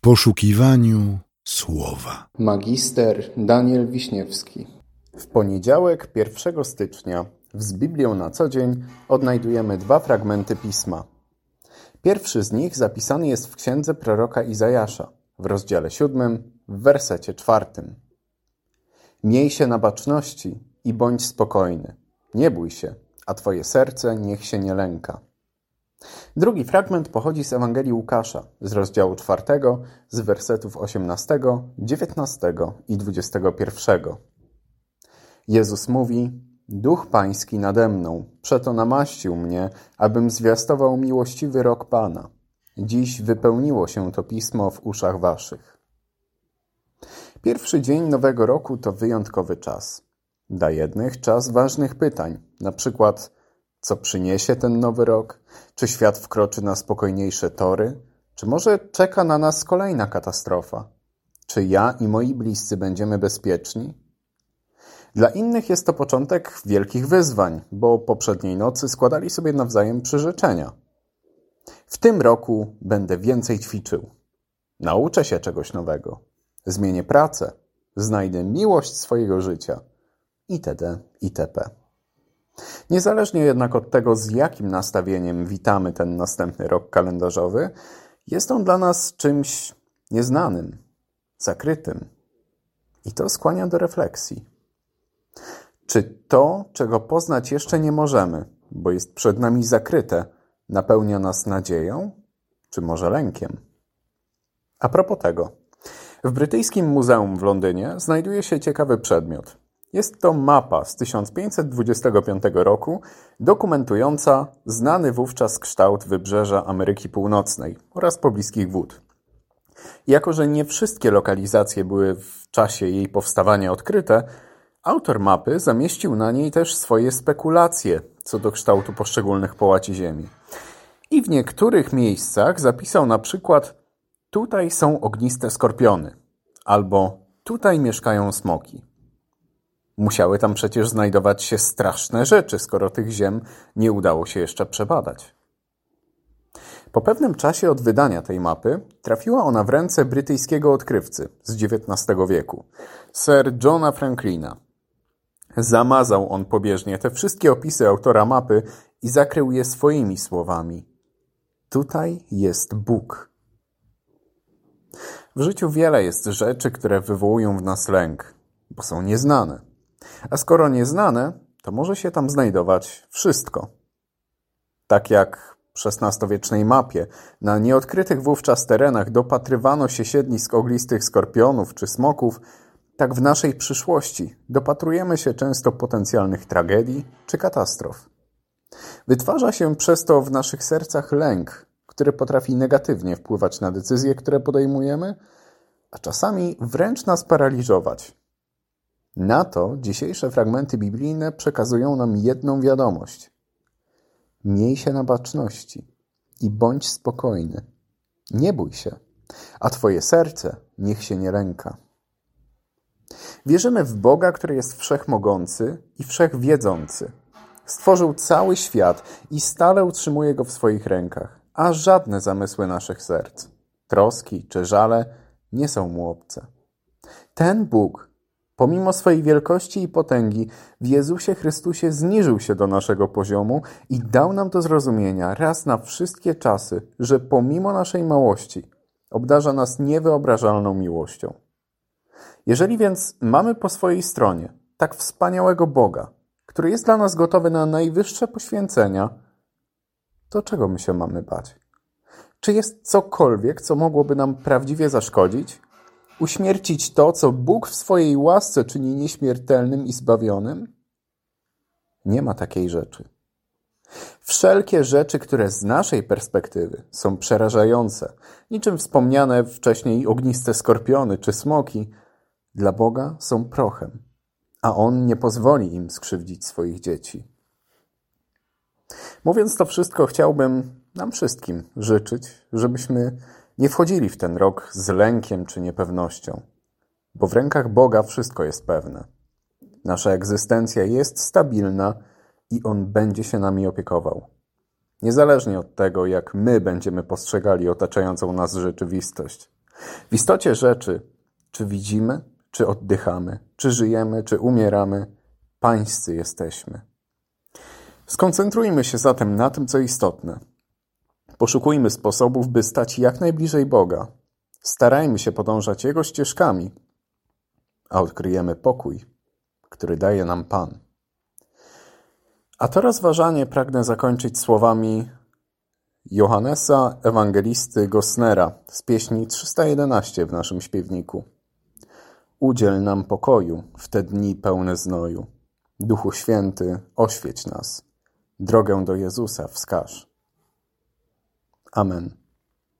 w poszukiwaniu słowa. Magister Daniel Wiśniewski. W poniedziałek 1 stycznia z Biblią na co dzień odnajdujemy dwa fragmenty pisma. Pierwszy z nich zapisany jest w księdze proroka Izajasza w rozdziale 7, w wersecie czwartym. Miej się na baczności i bądź spokojny. Nie bój się, a twoje serce niech się nie lęka. Drugi fragment pochodzi z Ewangelii Łukasza, z rozdziału czwartego, z wersetów 18, 19 i 21. Jezus mówi: Duch Pański nade mną, przeto namaścił mnie, abym zwiastował miłościwy rok Pana. Dziś wypełniło się to pismo w uszach waszych. Pierwszy dzień nowego roku to wyjątkowy czas. Dla jednych czas ważnych pytań, na przykład co przyniesie ten nowy rok? Czy świat wkroczy na spokojniejsze tory? Czy może czeka na nas kolejna katastrofa? Czy ja i moi bliscy będziemy bezpieczni? Dla innych jest to początek wielkich wyzwań, bo poprzedniej nocy składali sobie nawzajem przyrzeczenia. W tym roku będę więcej ćwiczył. Nauczę się czegoś nowego. Zmienię pracę. Znajdę miłość swojego życia. Itd. itp. Niezależnie jednak od tego, z jakim nastawieniem witamy ten następny rok kalendarzowy, jest on dla nas czymś nieznanym, zakrytym. I to skłania do refleksji. Czy to, czego poznać jeszcze nie możemy, bo jest przed nami zakryte, napełnia nas nadzieją, czy może lękiem? A propos tego, w brytyjskim muzeum w Londynie znajduje się ciekawy przedmiot. Jest to mapa z 1525 roku dokumentująca znany wówczas kształt wybrzeża Ameryki Północnej oraz pobliskich wód. Jako, że nie wszystkie lokalizacje były w czasie jej powstawania odkryte, autor mapy zamieścił na niej też swoje spekulacje co do kształtu poszczególnych połaci Ziemi. I w niektórych miejscach zapisał na przykład tutaj są ogniste skorpiony albo tutaj mieszkają smoki. Musiały tam przecież znajdować się straszne rzeczy, skoro tych ziem nie udało się jeszcze przebadać. Po pewnym czasie od wydania tej mapy trafiła ona w ręce brytyjskiego odkrywcy z XIX wieku, Sir Johna Franklina. Zamazał on pobieżnie te wszystkie opisy autora mapy i zakrył je swoimi słowami. Tutaj jest Bóg. W życiu wiele jest rzeczy, które wywołują w nas lęk, bo są nieznane. A skoro nieznane, to może się tam znajdować wszystko. Tak jak w XVI-wiecznej mapie na nieodkrytych wówczas terenach dopatrywano się siedlisk oglistych skorpionów czy smoków, tak w naszej przyszłości dopatrujemy się często potencjalnych tragedii czy katastrof. Wytwarza się przez to w naszych sercach lęk, który potrafi negatywnie wpływać na decyzje, które podejmujemy, a czasami wręcz nas paraliżować. Na to dzisiejsze fragmenty biblijne przekazują nam jedną wiadomość. Miej się na baczności i bądź spokojny. Nie bój się, a Twoje serce niech się nie lęka. Wierzymy w Boga, który jest wszechmogący i wszechwiedzący. Stworzył cały świat i stale utrzymuje go w swoich rękach, a żadne zamysły naszych serc, troski czy żale nie są mu obce. Ten Bóg Pomimo swojej wielkości i potęgi, w Jezusie Chrystusie zniżył się do naszego poziomu i dał nam do zrozumienia raz na wszystkie czasy, że pomimo naszej małości obdarza nas niewyobrażalną miłością. Jeżeli więc mamy po swojej stronie tak wspaniałego Boga, który jest dla nas gotowy na najwyższe poświęcenia, to czego my się mamy bać? Czy jest cokolwiek, co mogłoby nam prawdziwie zaszkodzić? Uśmiercić to, co Bóg w swojej łasce czyni nieśmiertelnym i zbawionym? Nie ma takiej rzeczy. Wszelkie rzeczy, które z naszej perspektywy są przerażające, niczym wspomniane wcześniej ogniste skorpiony czy smoki, dla Boga są prochem, a On nie pozwoli im skrzywdzić swoich dzieci. Mówiąc to wszystko, chciałbym nam wszystkim życzyć, żebyśmy nie wchodzili w ten rok z lękiem czy niepewnością, bo w rękach Boga wszystko jest pewne. Nasza egzystencja jest stabilna i On będzie się nami opiekował. Niezależnie od tego, jak my będziemy postrzegali otaczającą nas rzeczywistość. W istocie rzeczy, czy widzimy, czy oddychamy, czy żyjemy, czy umieramy, pańscy jesteśmy. Skoncentrujmy się zatem na tym, co istotne. Poszukujmy sposobów, by stać jak najbliżej Boga. Starajmy się podążać Jego ścieżkami, a odkryjemy pokój, który daje nam Pan. A to rozważanie pragnę zakończyć słowami Johannesa Ewangelisty Gosnera z pieśni 311 w naszym śpiewniku. Udziel nam pokoju w te dni pełne znoju. Duchu Święty, oświeć nas. Drogę do Jezusa wskaż. Amen.